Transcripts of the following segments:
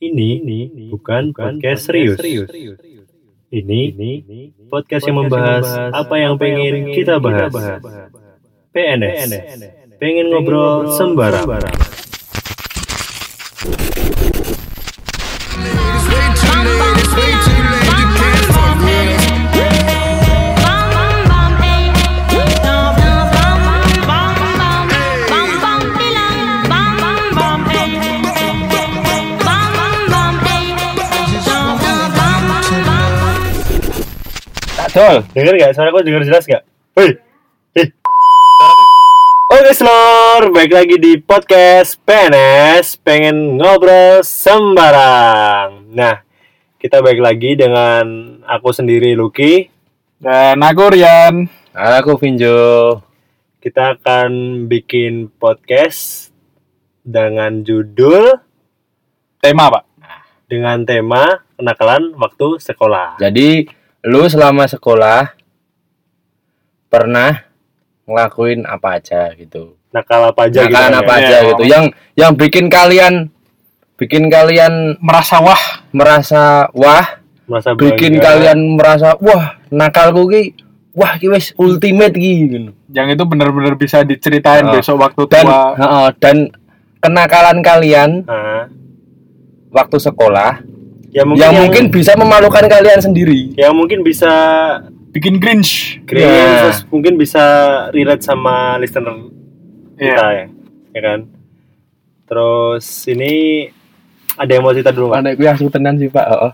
Ini, ini bukan podcast serius. Ini, podcast yang membahas apa yang pengen kita bahas. PNS, pengen ngobrol sembarang. It's dol, denger gak? Suara aku denger jelas gak? Hei, hei. Oke, Slor, baik lagi di podcast PNS, pengen ngobrol sembarang. Nah, kita baik lagi dengan aku sendiri, Lucky. Dan aku Rian. Aku Vinjo. Kita akan bikin podcast dengan judul Tema pak. dengan tema kenakalan waktu sekolah. Jadi lu selama sekolah pernah ngelakuin apa aja gitu. Nakal apa aja Nakalan gitu apa ya? aja Iya. gitu. Yang yang bikin kalian bikin kalian Merasa wah. merasa wah, Merasa bikin bangga. kalian merasa wah nakalku ki wah ki wis ultimate ki gitu. Yang itu benar-benar bisa diceritain Oh. besok waktu Dan tua. dan kenakalan kalian Nah, waktu sekolah ya mungkin yang, yang, mungkin bisa memalukan kalian sendiri. yang mungkin bisa Bikin cringe. cringe, Ya. terus mungkin bisa relate sama listener kita Iya. ya, ya kan? Terus ini ada yang mau cerita dulu nggak? Mana gue asu tenan sih Pak. Heeh.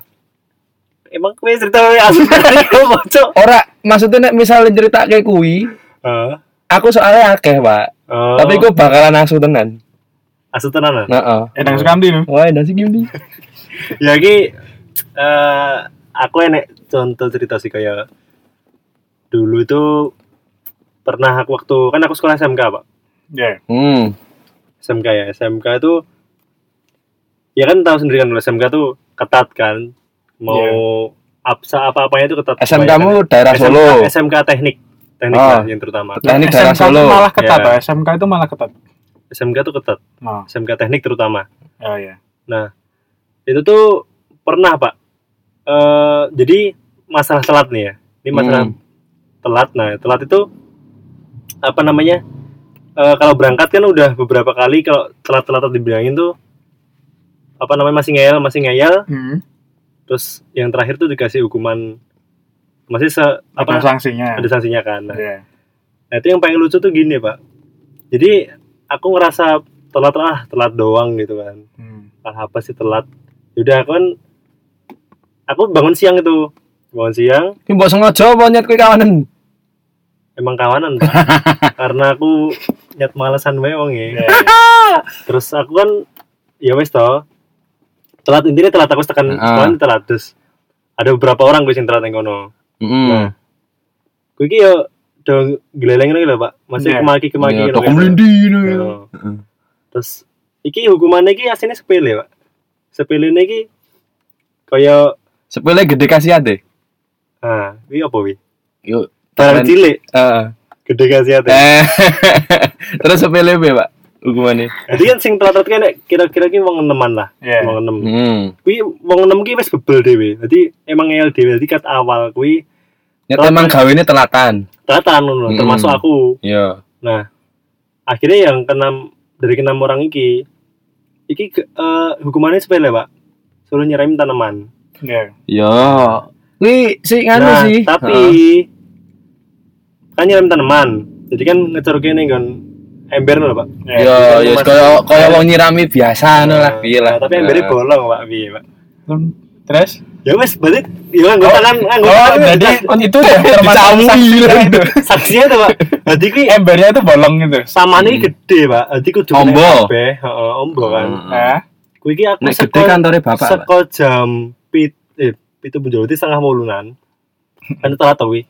Emang kue cerita kue asli kue bocok? Ora, maksudnya nek misalnya cerita kayak kui, Heeh. aku soalnya akeh, Pak. Oh, Tapi aku bakalan asu tenan. Asu tenan ah? Heeh. Edang Sukamti nih. Wah, nasi gini. Ya ki eh aku enek contoh cerita sih kayak dulu itu pernah aku waktu kan aku sekolah SMK pak Ya. Hmm. SMK ya SMK itu ya kan tahu sendiri kan SMK tuh ketat kan mau absa apa apanya itu ketat SMK Kebanyakan. mu daerah SMK, Solo. SMK teknik teknik Oh. lah yang terutama Teknik daerah SMK itu Solo. malah ketat Ya. Pak. SMK itu malah ketat. SMK tuh ketat. Nah, SMK teknik terutama. Ya ya. nah itu tuh pernah pak. Eh jadi masalah telat nih ya. Ini masalah Hmm. telat. Nah telat itu apa namanya? Eh kalau berangkat kan udah beberapa kali kalau telat-telat dibilangin tuh apa namanya? Masih ngeyel masih ngeyel. Hmm. terus yang terakhir tuh dikasih hukuman. Masih se Ada apa? sanksinya. ada sanksinya kan. Nah, Ya. nah, itu yang paling lucu tuh gini pak. Jadi aku ngerasa telat ah telat doang gitu kan Hmm. ah, apa sih telat udah aku kan aku bangun siang itu bangun siang Ki mbok sengaja apa nyet kawanan? emang kawanan pak karena aku nyat malesan wae wong ya Ya, ya. terus aku kan ya wes toh telat intinya telat aku tekan ini telat terus ada beberapa orang gue yang telat yang kono Heeh. Nah. gue yo do geleleng lagi lho pak masih Iya. kemaki kemaki Ya, gitu tok kan. mlindi Yo. ya. terus iki hukumannya iki aslinya sepele pak sepele iki kaya Sepele gede kasih ade. ah wi apa wi Yuk. barang cilik Heeh. gede kasih hati Eh. Terus sepele be, Pak? Hukumannya. jadi kan sing telat kan nek kira-kira ki wong eneman lah Iya. wong enem Hmm. kuwi wong enem ki wis bebel dhewe jadi emang ngel dhewe jadi kat awal kuwi Nyet emang gawene telatan. telatan ngono Hmm. termasuk aku Iya. Nah, akhirnya yang keenam dari keenam orang iki, iki eh, hukumannya sepele pak, suruh nyiramin tanaman. Ya. Ya. Kuwi sih nganu nah, sih. tapi Heeh. kan nyiramin tanaman, jadi kan ngecor kene kan ember lho pak. Ya. Ya, ya kaya kaya wong nyirami biasa ngono lah, piye lah. Nah, tapi embernya bolong pak, piye pak. Terus? Ya wes, berarti ya kan gue tangan, anggo Oh, tangan, jadi kan itu udah termasuk Dicamui saksinya itu. saksinya tuh pak. Jadi ki Embernya itu bolong gitu. samane iki gede pak, jadi kudu kena Ombo. ombo kan. Hmm. Nah, Kuwi iki aku Nek gede seko- kantore bapak. Pak. Seko jam pit eh pitu menjauh setengah wolunan. kan telat tau wi.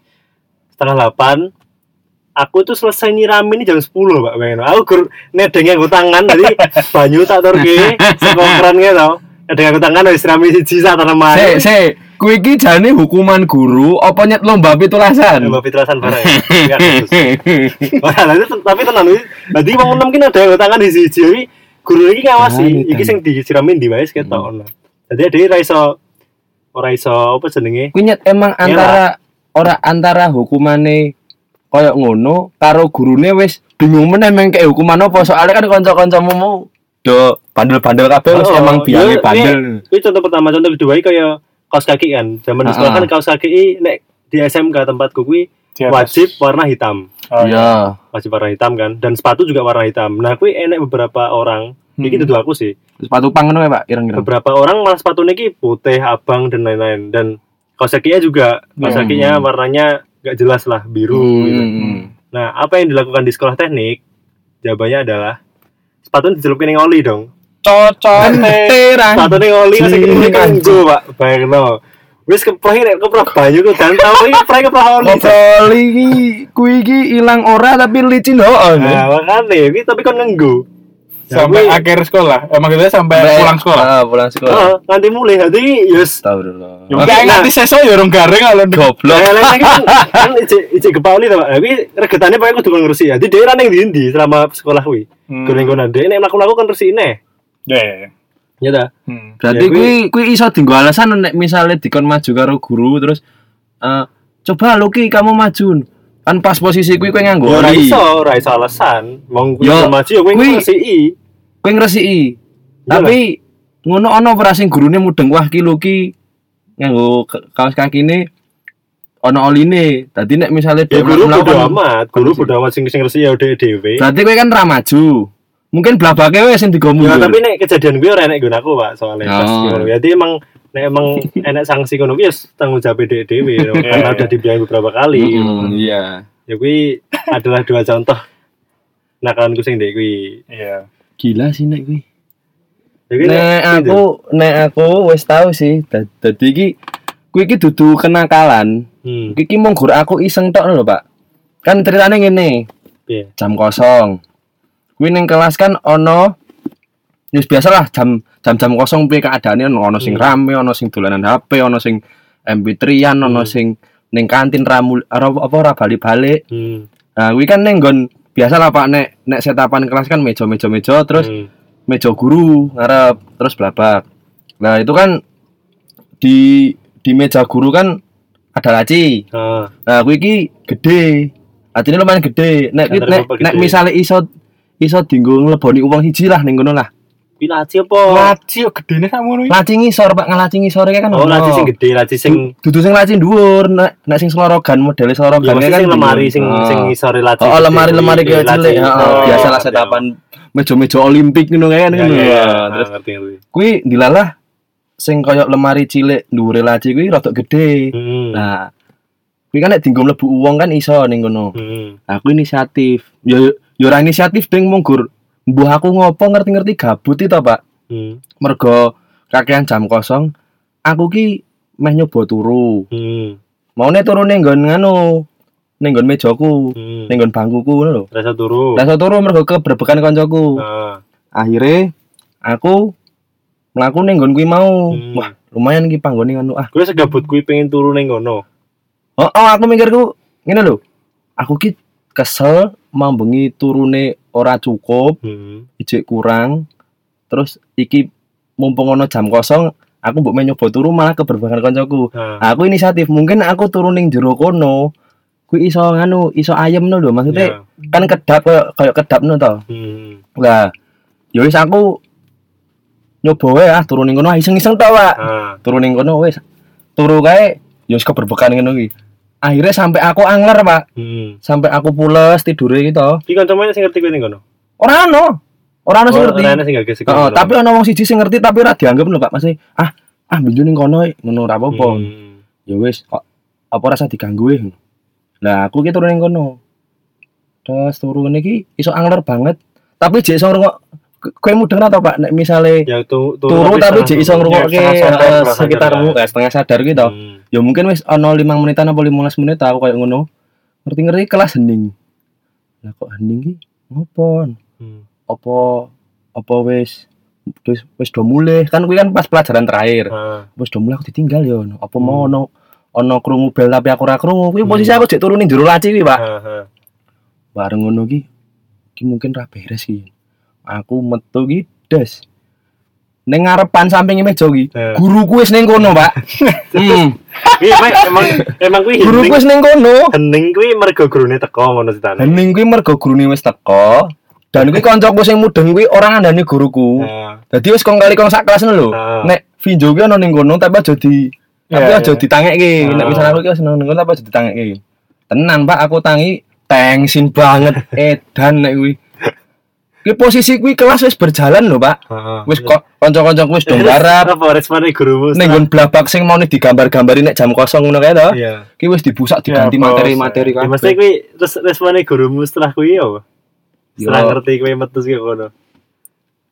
Setengah delapan. Aku tuh selesai nyiramin ini jam 10 Pak. Aku gur nedenge nggo tangan tadi banyu tak turke saka keran gitu nggo tangan wis sirami siji sak tanaman. Se, se, kuwi iki jane hukuman guru apa nyet lomba pitulasan? Mbak Fitrasan bareng. Enggak tapi tenan wi. Berarti wong enem ki ada nggo tangan di siji wi. Guru iki ngawasi, Ah, ini iki sing disiramin di wae ketok ngono. Jadi dia ora iso ora iso apa jenenge? Kuwi nyet emang antara ora antara hukumane koyo ngono karo gurune wis bingung meneh meng kayak hukuman apa soalnya kan kanca-kancamu mau do bandel-bandel kabeh wis Oh, emang biange iya, bandel. Ini contoh pertama, contoh kedua iki kaya kaos kaki kan. Zaman di sekolah Ah, kan kaos kaki i, nek di SMK tempatku kuwi wajib warna hitam. Oh, Iya. Wajib warna hitam kan dan sepatu juga warna hitam. Nah, kuwi enek beberapa orang, iki Hmm. dudu aku sih. Sepatu pang ngono ya, Pak, kira-kira. Beberapa orang malah sepatunya ki putih, abang dan lain-lain dan kaos kakinya juga kaos Hmm. kakinya warnanya gak jelas lah, biru gitu. Hmm. Nah, apa yang dilakukan di sekolah teknik? Jawabannya adalah sepatunya dicelupin yang oli dong. Terang. Sepatunya yang oli kasih Anjing, ini kan anjing. Pak. Bayangno. Wis keprohi nek keproh banyu ku dan tau iki keproh keproh oli. Ngobrol iki kuwi iki ilang ora tapi licin hoon. Nah, makanya iki tapi kon ngenggo. Nah, Sampai kuwi- akhir sekolah. Emang gitu sampai pulang sekolah. Ah, pulang sekolah. Heeh, nganti mulai hati yes. Tahu dulu. Ya kayak Nah. nganti sesok ya orang garing kalau Goblok. Nah, kan kan ijek ijek kepauli to, Pak. Tapi regetane pakai kudu kon ngresi. Jadi dia ning ndi selama sekolah kuwi. Hmm. Kono dhek nek mlaku-mlaku kan resine. Ya, ya, ya. Ya ta? Hmm. Berarti Ya, kuwi kuwi iso dienggo alasan nek misale dikon maju karo guru terus eh coba lu ki kamu maju. Kan pas posisi kuwi kowe nganggo Ya ora iso, ora iso alasan. Wong kuwi Yo, maju ya kuwi- ngresiki. Kowe ngresiki. Iyalah. Tapi ngono ana ora sing gurune mudeng wah ki lu ki nganggo kaos kakine ana oline. Dadi nek misale Ya guru bodo kan- amat, guru bodo amat sing sing ngresiki ya dhewe dhewe. Berarti kowe kan ra maju. Mungkin blabake wis sing digo Ya tapi nek kejadian gue ora enek gunaku Pak soalnya pas Oh. ngono. Jadi emang nek emang enek sanksi ngono kuwi ya tanggung jawab dhewe dhewe karena iya. udah dibiayai beberapa kali. Mm, iya. Ya kuwi adalah dua contoh nakalanku sing ndek kuwi. Iya. Gila sih nek kuwi. Ya Nek nek- aku nek aku wis tahu sih. Da- Dadi iki kuwi iki dudu kenakalan. hmm, Iki mung gur aku iseng tok lho, Pak. Kan ceritane ngene, piye? jam kosong. Kuwi ning kelas kan ono ya biasa lah jam jam-jam kosong piye keadaane ono ono sing Hmm. rame, ono sing dolanan HP, ono sing MP3-an, ono Hmm. sing ning kantin ramu apa ora balik-balik. Hmm. Nah, kuwi kan ning nggon biasa lah Pak nek nek setapan kelas kan meja-meja meja terus hmm. meja guru ngarep terus blabak. Nah, itu kan di di meja guru kan ada laci. Ah, Nah, kuwi iki gede. Artinya lumayan gede. Nek nek nek misale iso iso dinggo ngleboni uang siji lah ning kono lah. Kuwi laci apa? Laci yo gedene sak ngono iki. Laci ngisor Pak, ngelaci ngisor kan. Oh, laci sing gede, laci sing dudu sing laci dhuwur, nek nek sing slorogan modele ya slorogan mesti kan sing lemari sing Ah. sing ngisore laci. Oh, lemari-lemari kuwi, kayak laci. cilik, heeh. Oh, Biasalah ngerti setapan meja-meja olimpik ngono kan Ya, ngono. ya, ya. Nah, Ah, Terus ngerti ngerti. kuwi dilalah sing koyo lemari cilik dhuwure laci kuwi rada gede. Hmm. Nah, kuwi kan nek dienggo mlebu uang kan iso ning kono. Hmm. Aku inisiatif. Ya ya ora inisiatif ding mung gur mbuh aku ngopo ngerti-ngerti gabut itu, Pak. Hmm. Mergo kakean jam kosong, aku ki meh nyoba turu. Hmm. Maune turu ning nggon nganu, ning nggon mejaku, Hmm. ning nggon bangkuku ngono lho. Rasa turu. Iso turu mergo keberbekan kancaku. Ah. Akhire aku mlaku ning nggon kuwi mau. Hmm. Wah, lumayan iki panggone ngono ah. Segabut kuwi pengen turu ning kono. Oh, oh aku mikirku ngene lho. Aku ki kesel mau bengi turune ora cukup, Hmm. ijek kurang. Terus iki mumpung ono jam kosong, aku mbok nyoba turu malah keberbakan kancaku. Ah. Aku inisiatif, mungkin aku turun ning jero kono. Kuwi iso nganu, iso ayem no lho maksudnya Ya. kan kedap kayak kedap no to. Hmm. Lah, ya wis aku nyoba wae ah turun ning kono ah, iseng-iseng to, Pak. Ah. Turun ning kono wis. Turu kae ya wis keberbekan ngono ki. Akhirnya sampai aku angler, Pak. Hmm. Sampai aku pules tidure gitu. Iki kancamu sing ngerti kuwi ning kono. Ora ono. Ora ono sing ngerti. Ora ana sing gak gesek. Heeh, tapi ono wong siji sing ngerti tapi ora dianggap lho, Pak. Masih ah ah binju ning kono ngono ora apa-apa. Hmm. Ya wis kok apa rasa diganggu eh. Lah aku ki turun ning kono. Terus turun iki iso angler banget. Tapi jek iso ngrungok kowe mudeng to, Pak? Nek misale Ya tu turu tapi jek iso ngrungokke sadar, eh, setengah sekitar sadar. eh, setengah sadar gitu. Hmm. Ya mungkin wis ono 5 menitan apa 15 menit aku kayak ngono. Ngerti-ngerti kelas hening. Lah kok hening ki? Ngopo? Hmm. Apa apa wis wis wis do mulih kan kuwi kan pas pelajaran terakhir. Ah. Wis do mulih aku ditinggal ya. Apa mau Hmm. ono ono krungu bel tapi aku ora krungu. Kuwi Hmm. posisi aku jek turu ning jero laci kuwi, Pak. Ah. Bareng ngono ki ki mungkin ra beres ki. Aku metu ki des. Ning ngarepan samping meja iki. Eh. Guruku wis ning kono, Pak. Hmm. Kuwi emang emang kuwi Guruku wis ning kono. hening kuwi mergo gurune teko ngono ceritane. Hening kuwi mergo gurune wis teko. Dan kuwi kancaku sing mudeng kuwi ora ngandani guruku. Nah, Dadi wis kong kali kong sak kelas ngono lho. Ah. Nek Vinjo ki ono ning kono tapi aja di tapi Iya, aja iya. ditangekke. Nek misalnya aku ki seneng ning kono tapi aja ditangekke. Tenan, Pak, aku tangi tengsin banget edan nek kuwi. Ki posisi kuwi kelas wis berjalan lho, Pak. Wis kok kanca-kancaku wis do garap. Apa responnya gurumu? Ning nggon blabak sing mau digambar-gambari nek jam kosong ngono kae to. Iya. Ki wis dibusak diganti Ya, bos. materi-materi Ya kabeh. mesti kuwi terus responnya gurumu setelah kuwi ya apa? Setelah ngerti kuwi metu sih kono.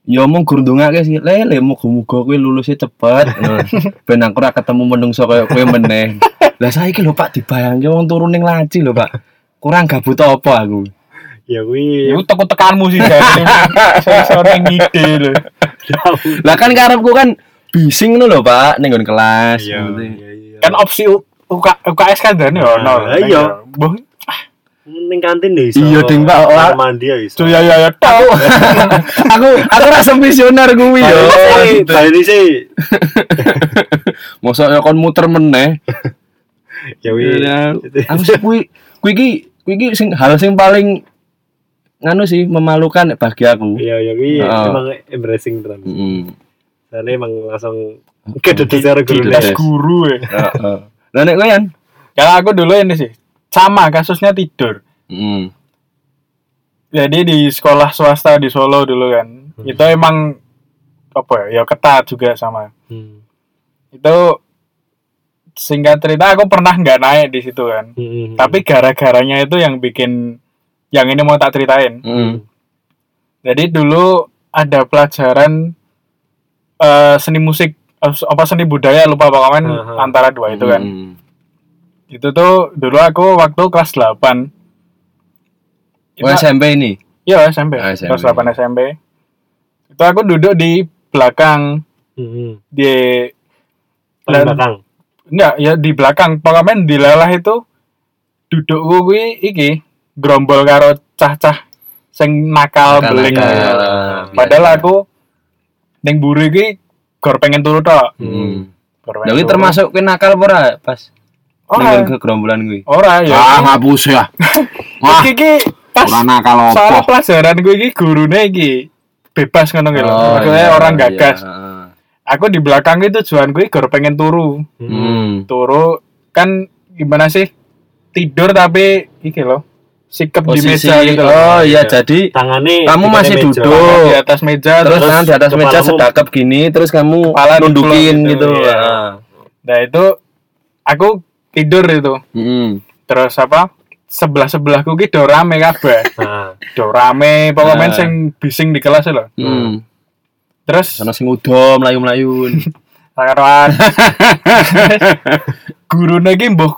Ya mung gur ndongake sih. Le le muga-muga kowe lulusnya cepet. Nah, Ben aku ora ketemu menungso kaya kowe meneh. Lah saiki lho Pak dibayangke wong turu ning laci lho Pak. Kurang gabut apa aku? Ya kuwi Iku teko tekanmu sih jadi sore ngide lho. Lah kan karepku kan bising ngono lho Pak ning nggon kelas. Iya. Iya, iya. Kan opsi UK, UKS kan dan ya ono. Iya. Boh, ning kantin deh iso. Iya, Ding, Pak. Ora- mandi ya iso. Tuh ya ya ya tau. aku aku rasa visioner kuwi yo. Bali sih. Mosok ya kon muter meneh. Ya kuwi. Ya, Aku sih kuwi kuwi iki kuwi iki sing hal sing paling nganu sih memalukan nek bagi aku. Iya, ya kuwi Heeh. emang embracing tenan. Heeh. Soalnya emang langsung kededet secara guru. Kededet. Tes guru ya. Heeh. Lah nek kowe kan? Kalau aku dulu ini sih sama kasusnya tidur. Heeh. Jadi di sekolah swasta di Solo dulu kan. Itu emang apa ya? Ya ketat juga sama. Hmm. Itu singkat cerita aku pernah nggak naik di situ kan. Hmm. Tapi gara-garanya itu yang bikin yang ini mau tak ceritain. Heeh. Jadi dulu ada pelajaran eh, seni musik eh, apa seni budaya lupa pokoknya Aha. antara dua itu kan. Heeh. Itu tuh dulu aku waktu kelas 8. Oh, SMP ini. Iya SMP, Ah, SMP. kelas 8 SMP. Itu aku duduk di belakang Hmm. di Paling belakang. enggak ya di belakang pokoknya di lelah itu duduk kuwi iki gerombol karo cah-cah sing nakal beling. nakal. gitu. Ah, Padahal biasa. aku ning buri iki gor pengen turu tok. Pengen kuwi turu. termasuk kowe nakal apa ora pas ora ning ke gerombolan kuwi? ora ya. ngapus ya. Wah, Iki iki pas ora nakal soalnya apa? pelajaran gue iki gurune iki bebas ngono gitu. Maksudnya iya, orang iya, gagas. heeh. Aku di belakang itu tujuan gue gor pengen turu. Hmm. Turu kan gimana sih? Tidur tapi iki loh. Sikap di meja gitu loh. Oh iya, Iya. jadi Tangannya Kamu masih meja. duduk. di atas meja terus terus, tangan di atas meja sedakap gini, terus kamu Kepala nundukin gitu. gitu, iya. Heeh. nah itu aku tidur itu. Heeh. Terus apa? Sebelah sebelahku ki do rame kabeh. Nah, do rame pokoknya Nah. sing bising di kelas loh. Hmm. Terus Sana sing udo mlayu-mlayun. Karuan. Guru iki mbuh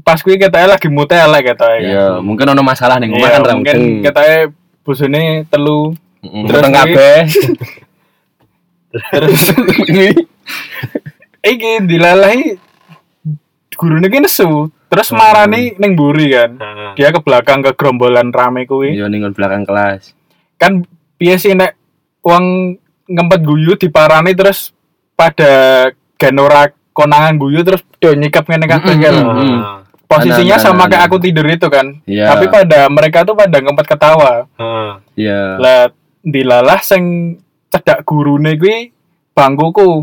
pas kuwi ketoke lagi mute elek ketoke. kan. Iya, mungkin ono masalah ning omah Iya, kan mungkin mungkin. ketoke bosone telu. Heeh. terus kabeh. Terus iki dilalahi gurune ki nesu. Terus marani ning mburi kan. nah. Dia ke belakang ke gerombolan rame kuwi. Iya ning belakang kelas. Kan piye sih nek wong ngempet guyu diparani terus pada genora konangan guyu terus do nyikap ngene kabeh kan. Mm-mm. Hmm. Nah, posisinya sama kayak anak-anak. aku tidur itu kan Iya. tapi pada mereka tuh pada ngempet ketawa nah. Iya. lah dilalah sing cedak gurune kuwi bangkuku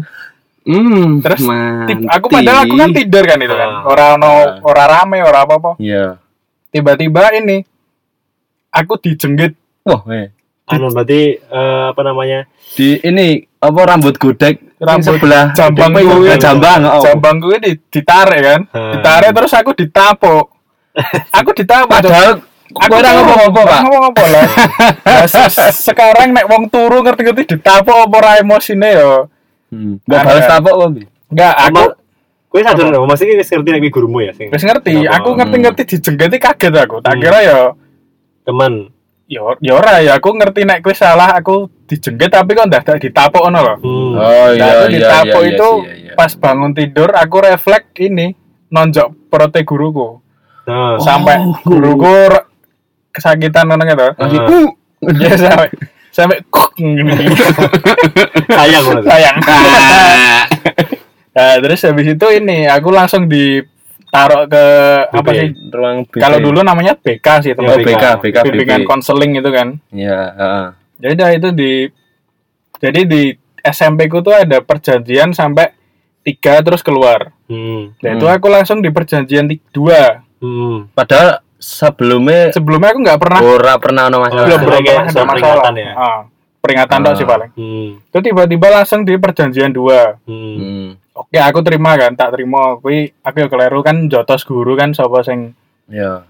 Hmm. terus mati. tip- aku padahal aku kan tidur kan itu kan Ah. ora ono ora rame ora apa-apa Iya. tiba-tiba ini aku dijenggit Wah, eh. Anu berarti eh, apa namanya? di ini apa rambut godek Rambut sebelah jambang gue. Jambang oh. jambang gue di, ditarik kan Ah. ditarik terus aku ditapuk aku ditapuk padahal Aku aku ora ngomong apa pak Ngomong apa lah. Se- se- sekarang nek wong turu ngerti-ngerti ditapuk apa ora emosine yo. hmm. nggak balas tapok kok? Enggak, aku Aku Kowe sadar lho, maksudnya wis ngerti nek kuwi gurumu ya sing. wis ngerti. Aku ngerti-ngerti dijenggeti kaget aku. Tak Hmm. kira yo Teman. Yo yo ora ya aku ngerti nek kowe salah aku dijengget tapi kok ndak ndak ditapuk ngono loh. Hmm. oh Nah, iya aku iya ditapuk iya, itu iya, iya. pas bangun tidur aku refleks ini nonjok perutnya guruku. Nah, Sampai Oh. guruku kesakitan ngono gitu. Ah. uh. Ya sampai sampai kuk. Sayang sayang nah, terus habis itu ini aku langsung ditaruh ke apa BK. sih ruang BK. kalau dulu namanya BK sih Ya, oh teman BK BK bimbingan konseling itu kan ya heeh. jadi dah itu di jadi di SMP ku tuh ada perjanjian sampai tiga terus keluar Hmm. nah itu Hmm. aku langsung di perjanjian dua Hmm. padahal sebelumnya sebelumnya aku nggak pernah ora pernah ono masalah belum belum kayak pernah ada masalah peringatan ya? Ah, peringatan Ah. sih paling Hmm. itu tiba-tiba langsung di perjanjian dua Hmm. Oke aku terima kan tak terima. Kui aku ya keliru kan jotos guru kan sapa sing ya.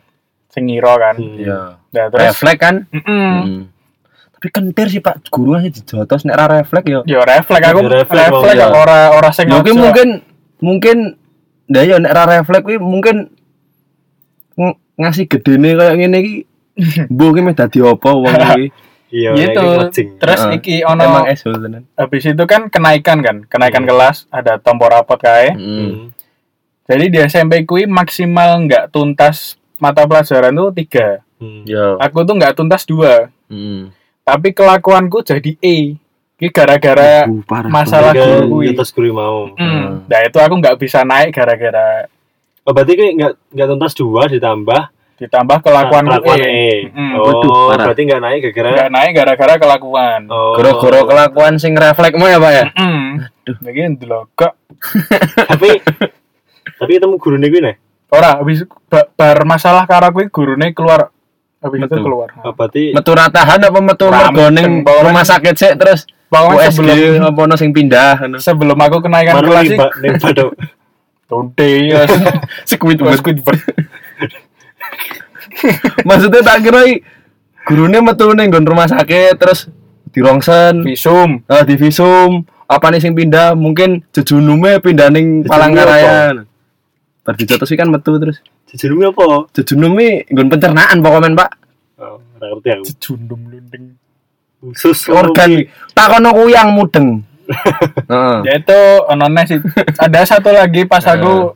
sing ngira kan. Hmm. ya. Nah, terus? Refleks kan? Mm-mm. Hmm. tapi kentir sih pak. Guru aja dijotos nek ra refleks ya. Yo refleks. Aku Ya, refleks, refleks Bang. kok ora ora sing mungkin mungkin mungkin ndak ya nek ra refleks kuwi mungkin ng- ngasih gedene kayak ngene iki mbok ki meh dadi apa wong iki Iya, gitu terus Heeh. iki ono emang esul tenan habis itu kan kenaikan kan kenaikan Hmm. kelas ada tombol rapot kae Hmm. Hmm. jadi di SMP kui maksimal nggak tuntas mata pelajaran tuh tiga Hmm. ya aku tuh nggak tuntas dua hmm. tapi kelakuanku jadi E ini gara-gara Uh, masalah guru kui atas guru mau. Hmm. nah itu aku nggak bisa naik gara-gara Oh, berarti kayak nggak nggak tuntas dua ditambah ditambah kelakuanku kelakuan E E. Hmm. Oh, Waduh, parah. berarti nggak naik gara-gara. nggak naik gara-gara kelakuan Oh. Goro-goro kelakuan sing refleksmu ya, Pak ya? Hmm. Lagi ndelok Tapi tapi ketemu guru nih gue nih. ora habis ba- bar masalah karo kuwi gurune keluar habis itu Metu. keluar. Oh, berarti Metu ratahan apa metu Ramet, mergo ning pokoknya- rumah sakit sik terus Pokoknya USG sebelum apa ono sing pindah ngono. sebelum aku kenaikan kelas nih sih Tonte ya. Squidward. Squidward. Maksudnya tak kira i, gurune metu ning nggon rumah sakit terus dirongsen, Visum. ah, di visum, apa nih sing pindah mungkin jejunume pindah ning Jejunume Palangkaraya. Iki kan metu terus. jejunumnya apa? Jejunume nggon pencernaan pokoknya Pak. Oh, ngerti aku. Jundum lunding. Khusus Organ takono kuyang mudeng. Heeh. Ya itu onone sih. Ada satu lagi pas aku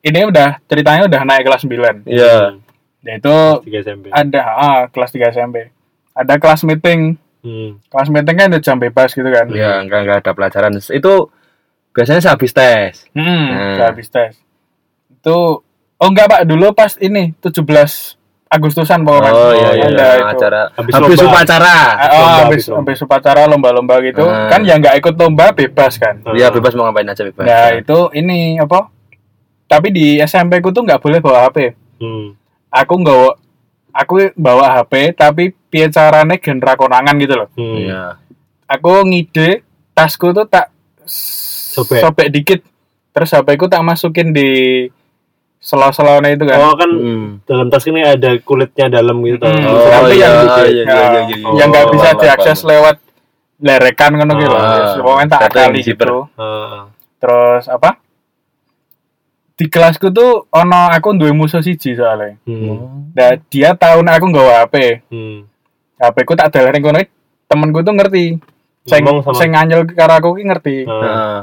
ini udah ceritanya udah naik kelas 9. Iya. Ya itu SMP. ada ah, kelas 3 SMP. Ada kelas meeting. Hmm. Kelas meeting kan ada jam bebas gitu kan. Iya, enggak enggak ada pelajaran. Itu biasanya sehabis tes. Hmm, Nah. udah habis tes. Itu oh enggak Pak, dulu pas ini 17 Agustusan pokoknya. Oh iya iya, Ada itu. acara Habis habis, lomba. upacara. Oh, Lomba, habis habis lomba. habis upacara lomba-lomba gitu. Ah. Kan yang enggak ikut lomba bebas kan. Iya bebas mau ngapain aja bebas. Nah, itu ini apa? Tapi di SMP ku tuh nggak boleh bawa HP. Hmm. Aku nggak aku bawa HP tapi piye carane gen ra konangan gitu loh. Hmm. Iya. Aku ngide tasku tuh tak Sobek. sobek dikit. Terus HP ku tak masukin di sela-selanya itu kan. Oh kan Hmm. dalam tas ini ada kulitnya dalam gitu. Hmm. Oh, Tapi iya, yang iya, iya, iya, ya, iya, iya, yang nggak Oh, bisa paham, diakses lewat lerekan ngono gitu loh. Ah, Pokoknya tak kali zipper. gitu. Ah, Terus apa? Di kelasku tuh ono aku duwe musuh siji soalnya. hmm. Nah, dia tahu nek aku nggak HP. Hmm. HP ku tak dalane kono temenku tuh ngerti. Sing sama- sing nganyel karo aku ki ngerti. Heeh.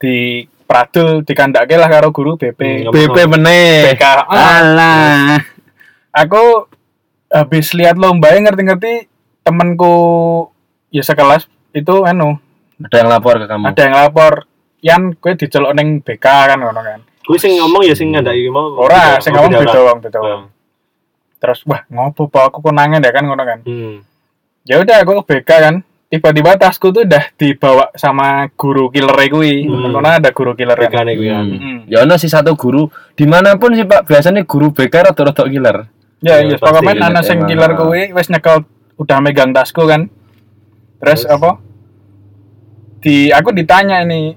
Di Pradul dikandake lah karo guru BP. Hmm, BP meneh. BK. Ah, Alah. aku habis lihat lomba ngerti-ngerti temenku ya sekelas itu anu Ada yang lapor ke kamu. ada yang lapor Yan gue dicelok neng BK kan ngono kan Gue sing ngomong ya sing ngandaki mau. ora sing ngomong beda wong beda wong terus wah ngopo pak aku konangan ya kan ngono kan Hmm. ya udah aku BK kan tiba-tiba tasku tuh udah dibawa sama guru killer kuwi Hmm. ngono ada guru killer kan gue kan. Hmm. Hmm. Ya ono sih satu guru di mana pun sih pak biasanya guru BK rada-rada killer. ya Ya, iya pokoknya anak sing killer kuwi wis nyekel udah megang tasku kan terus, Terus? apa di aku ditanya ini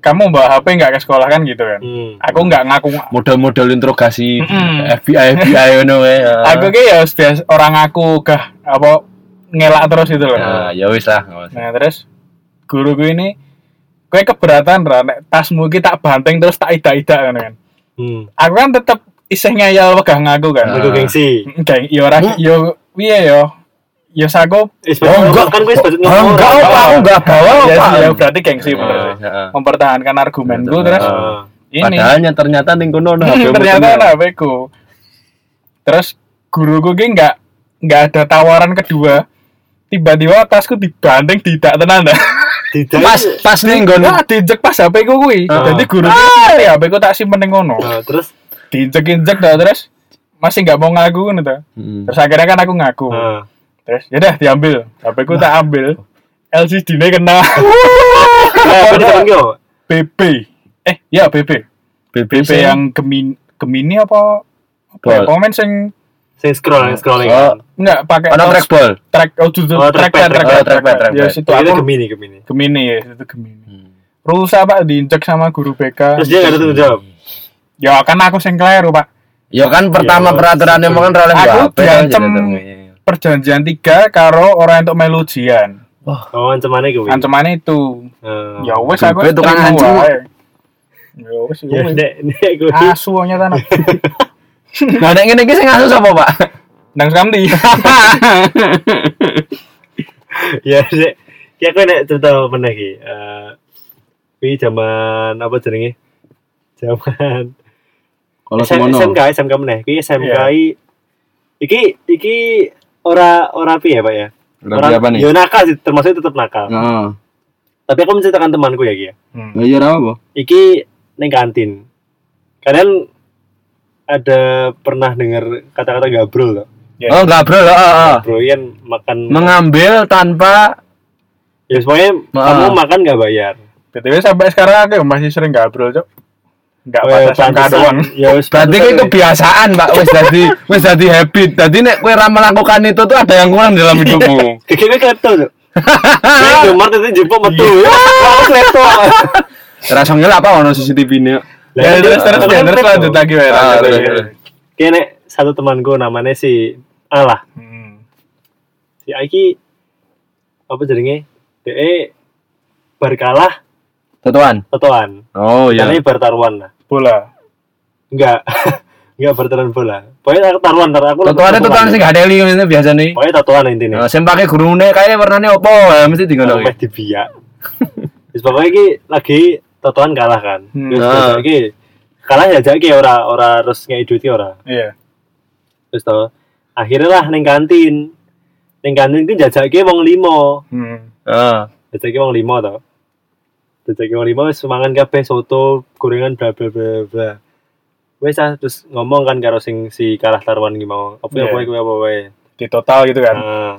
kamu bawa HP nggak ke sekolah kan gitu kan Hmm. aku nggak ngaku Model-model interogasi Mm-mm. FBI FBI wae. ya. aku ki ya biasa orang aku gah apa ngelak terus itu loh Nah, ya wis lah. nah terus guru gue ini gue keberatan ra nek tasmu ki tak banting terus tak ida-ida kan kan Hmm. aku kan tetep isih ngeyel pegang aku kan Aku gengsi. Geng, yo ora yo piye yo yo saku Eh, Oh, enggak. kan gue sebetulnya Oh, enggak. Aku enggak bawa, ya, Pak. ya berarti gengsi bener Ah, sih Heeh. mempertahankan argumenku Betul. terus Ah. ini Padahalnya ternyata ning kono ternyata HP ku terus guruku ki nggak nggak ada tawaran kedua tiba-tiba tasku dibanding tidak tenan dah. Pas pas ning nggon Ya diinjek pas HP ku kuwi. Ah. Jadi guru ngerti HP ku tak simpen ning ngono. Nah, terus Diinjek-injek dah terus masih nggak mau ngaku ngono ta. Hmm. Terus akhirnya kan aku ngaku. nah, Terus ya udah diambil. HP ku tak ambil. LCD-nya kena berarti temen gue apa? BP. Eh, ya BP. BP BP yang Gemini Gemini apa? Apa ya? Komen sing Sing scroll, scrolling. Oh. enggak pakai Ono mouse- trackball. track oh tuh Oh, trackpad trackpad, trackpad trackpad, trackpad ya trackpad. situ Itu aku Gemini, Gemini. Gemini ya itu Gemini rusak pak diinjek sama guru BK Terus dia nggak ada jawab. ya kan aku sing keliru pak Ya kan pertama Ya, peraturannya mau kan oleh Aku diancem. Perjanjian tiga karo orang untuk melu ujian Oh, ancamannya gue. ancamannya itu Oh. ya wes aku terima ancem. wae. ya wes Ya, wes nek, nek gue. asu nyata Nah, nek ngene iki sing ngasus apa, Pak? nang samdi ya, nek. Ya, gue nek cerita mana ki. Eh, Ini zaman apa jenenge? Zaman Kalau semono. SMK, SMK mana? Iki SMK Iya. iki iki ora ora apa ya, Pak ya? Berarti apa nih? Ya nakal sih, termasuk tetap nakal. Heeh. Tapi aku menceritakan temanku ya, Ki. ya. Hmm. Lah iya apa? Iki neng kantin. Kalian ada pernah dengar kata-kata gabrol loh? Ya. Oh, Bro. Heeh, heeh. Gabrol kan makan Mengambil tanpa ya pokoknya Ah. kamu makan nggak bayar. btw sampai sekarang aku masih sering gabrol cok nggak pada SMK pantesan. doang Ya wis berarti ya. kebiasaan, Pak. Wis dadi wis dadi habit. Dadi nek kowe ra melakukan itu tuh ada yang kurang dalam hidupmu. Klepto tuh. Kayak Jumar itu jumpa metu. Aku klepto. Rasanya ngelak apa ono CCTV ini? Lah, ya itu terus terus terus lanjut lagi wae Ah, nek satu temanku namanya si Alah. Hmm. Si Aiki apa jenenge? DE bar kalah Totoan. totoan. Oh iya. Karena bar taruhan lah. bola Enggak. Enggak bertaruhan bola. Pokoknya aku taruhan tar aku. Totoan itu totoan sing gak ada itu biasa nih. Pokoknya tatoan intinya. Nah, sing pakai gurune kayak warnanya opo ya mesti digono. Sampai dibiak. Wis pokoknya iki lagi totoan kalah kan. Hmm. Wis Ah. iki kalah ya iki ora ora harus ngei duit ora. iya Terus to akhirnya lah ning kantin. Ning kantin ku jajak iki wong limo. hmm. Heeh. Jajak iki wong limo to. Jajak iki wong limo wis mangan kabeh soto, gorengan bla bla bla bla. Wes ah terus ngomong kan karo sing si kalah taruhan iki mau. Apa ya Iya. apa apa wae. di total gitu kan Nah,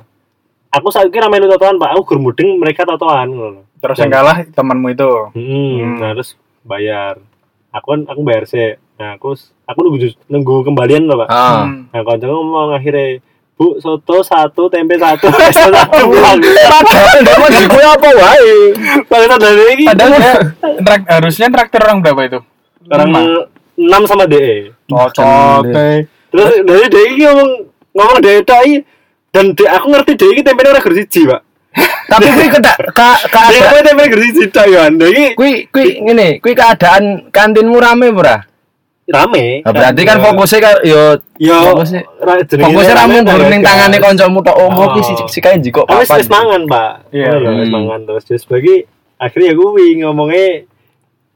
aku saat kira melu totoan pak, aku gur mudeng mereka totoan ngono. terus yang kalah temanmu itu Hmm, Hmm. Nah terus bayar. Aku kan aku bayar sih. Nah aku aku nunggu kembalian loh pak. Ah. Nah kanca ngomong akhirnya Bu, soto satu, tempe satu, satu. Padahal di kowe apa wae. Padahal dari ini padahal ya trak- harusnya traktir orang berapa itu orang. 6 sama DE. cocok teh Terus dari DE ini ngomong ngomong DE tai dan DE, aku ngerti DE ini tempe ora gur siji, Pak. Tapi kuwi kedak ka ini tempe gur siji tok. DE ini kuwi kuwi ngene, kuwi keadaan kantinmu rame ora? Rame. Nah, berarti kan fokusnya kan yo Yo, fokusnya fokusnya rame ramu tak ning tangane kancamu tok oh Oh. ki si si kae jiko Aku wis papan. wis mangan, Pak. Iya. Wis Hmm. mangan terus terus bagi akhirnya ya kuwi ngomongnya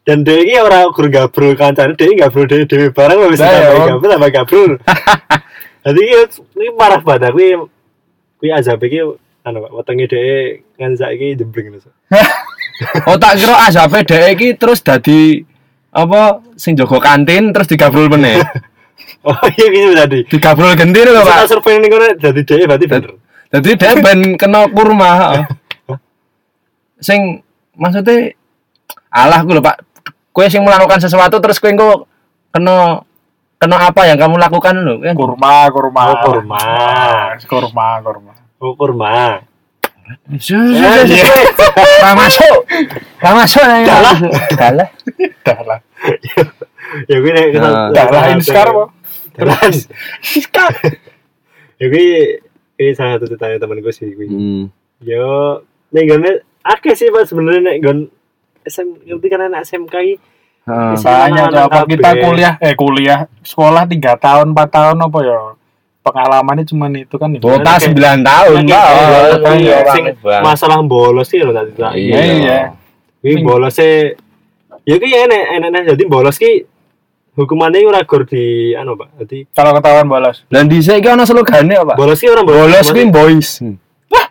dan dia ini orang gur gabrol kancane dia gabrol dhewe dhewe barang wis ya, tambah Om. gabrol tambah gabrol. Jadi ini, parah banget kuwi kuwi azab iki anu Pak, wetenge dhewe ngan saiki jembling terus. Oh tak kira asape dhek iki terus dadi apa sing jaga kantin terus digabrol meneh. Oh iya gitu tadi. Digabrol genti lho, Kita Pak. survei ning kono dadi dhewe berarti bener. Dadi dhek ben kena kurma. heeh. Sing maksudnya alah ku lho Pak. Kowe sing melakukan sesuatu terus kowe engko kena kena apa yang kamu lakukan lho. Kan? kurma kurma Oh, kurma. kurma kurma Oh kurma. Iya. sus. Ra masuk. Ra masuk. Dalah. Dalah. dah lah Ya kuwi nek Nah, dah lah inskar kok Terus. Ya kuwi kuwi salah satu tanya temanku sih kuwi. Hmm. Yo, nek gone akeh sih Pak sebenarnya nek gon SM ngerti kan anak SMK iki. Banyak Anak-anak coba kita kuliah eh kuliah sekolah tiga tahun empat tahun apa ya pengalamannya cuma itu kan itu. Bota Kayak- 9 tahun, Kayak- Pak. kayak- Oh, kayak iya, sing Bang. masalah bolos sih lho tadi. Iya. Iya. Iki bolos e ya ki enek enek jadi bolos ki hukumannya ora gur di anu Pak. Dadi Kalau ketahuan bolos. Dan di iki ana slogane apa? bolos ki orang bolos. Bolos boys. Bolos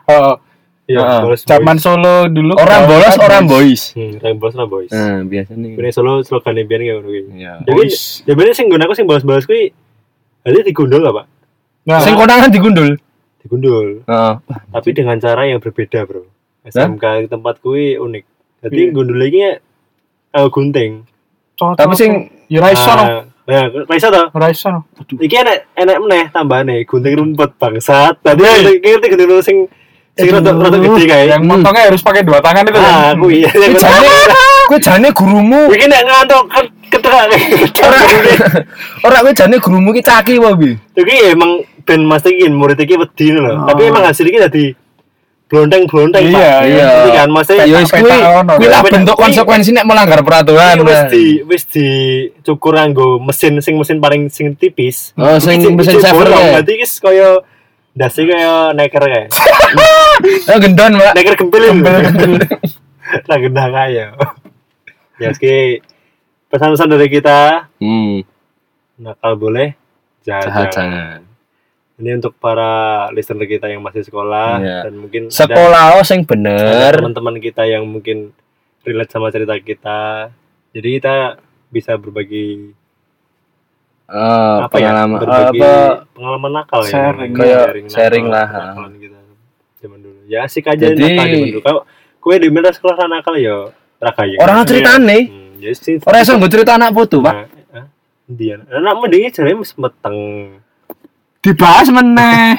Oh, Iya, Heeh. bolos zaman. Solo dulu. Orang bolos, kan orang boys. Hmm, orang bolos orang boys. Nah, biasanya. Kene solo biyen kayak ngono kuwi. Iya. Jadi, ya bener sing nggon aku sing bolos-bolos kuwi Jadi digundul lah, Pak. Nah, Sing konangan digundul. Digundul. Heeh. Tapi dengan cara yang berbeda, Bro. SMK tempat kuwi unik. Jadi Iya. gundul iki uh, gunting. cocok. Tapi sing- ya ra iso no. Nah, ra iso to. Ra iso no. Iki enek enek meneh tambahane gunting rumput bangsat. Tadi ngerti ngerti gunting rumput sing sing rada rada gede kae. Yang motongnya harus pakai dua tangan itu Ah, kan. aku iya. Kuwi jane kuwi jane gurumu. Iki nek ngantuk keterak. Ora ora kuwi jane gurumu ki caki wae. Iki emang ben Mas iki murid iki wedi lho. Oh. Tapi emang hasil iki dadi blonteng-blonteng, Pak. Iya, iya. Jadi kan Mas Ya wis kuwi bentuk konsekuensi nek melanggar peraturan. Iki wis di wis di cukur nganggo mesin sing mesin paling sing tipis. Oh, sing Iki- mesin iki kae. Berarti iki kaya dasi kaya neker kae. Ya gendon, Mbak. Neker gempil. Lah gendang kaya. Ya ski pesan-pesan dari kita Hmm. nakal boleh jahat Jahat jangan. Ini untuk para listener kita yang masih sekolah Iya. dan mungkin Sekolah oh sing ada bener. teman-teman kita yang mungkin relate sama cerita kita. Jadi kita bisa berbagi Eh, apa ya? pengalaman Berbagi apa pengalaman nakal ya. Sharing. Kayak nakal, sharing lah, kenakalan kita zaman dulu. Ya asik aja Jadi- nakal zaman dulu. Kalau kue di mana sekolah nakal ya raka ya. Orang ceritane. Hmm, ya sih. Ora iso nggo cerita anak putu, Pak. Nah, ah, Dia, anak mendingnya jarene wis meteng. Dibahas meneh.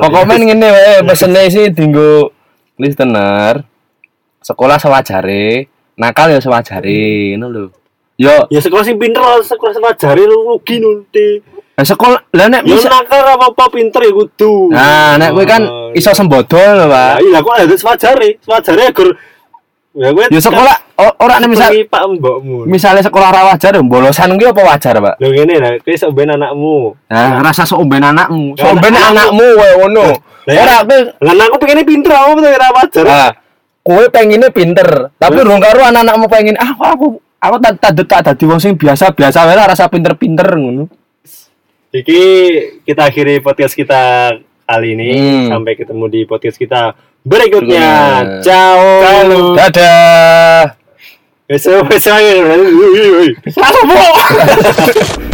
Pokoknya ngene wae pesene sih dinggo listener. Sekolah sewajare, nakal ya sewajare, ngono lho. Yo, Ya sekolah sing pinter lah, sekolah sewajare lu rugi nunti. nah sekolah lah nek Ya bisa nakal apa apa pinter ya kudu. Nah, nek kowe kan Oh, iso sembodol lho, Nah, Pak. iya kok ada sewajare, sewajare agar ya Ya sekolah o- ora nek misal Pak mbokmu. misalnya sekolah ra wajar, bolosan kuwi apa wajar, Pak? Lho ngene lah, kowe sok ben anakmu. Nah, rasa sok omben anakmu. Sok Ya, omben anakmu. anakmu wae ngono. Ora kowe Lah aku pengennya pinter apa betul ora wajar. Ah, kowe pengennya pinter, tapi rong karo anak-anakmu pengen ah aku aku tak tak tak dadi wong sing biasa-biasa wae rasa pinter-pinter ngono. Iki kita akhiri podcast kita kali ini. Hmm. Sampai ketemu di podcast kita berikutnya. Berikutnya. Ciao. Dadah. Besok besok. Woi.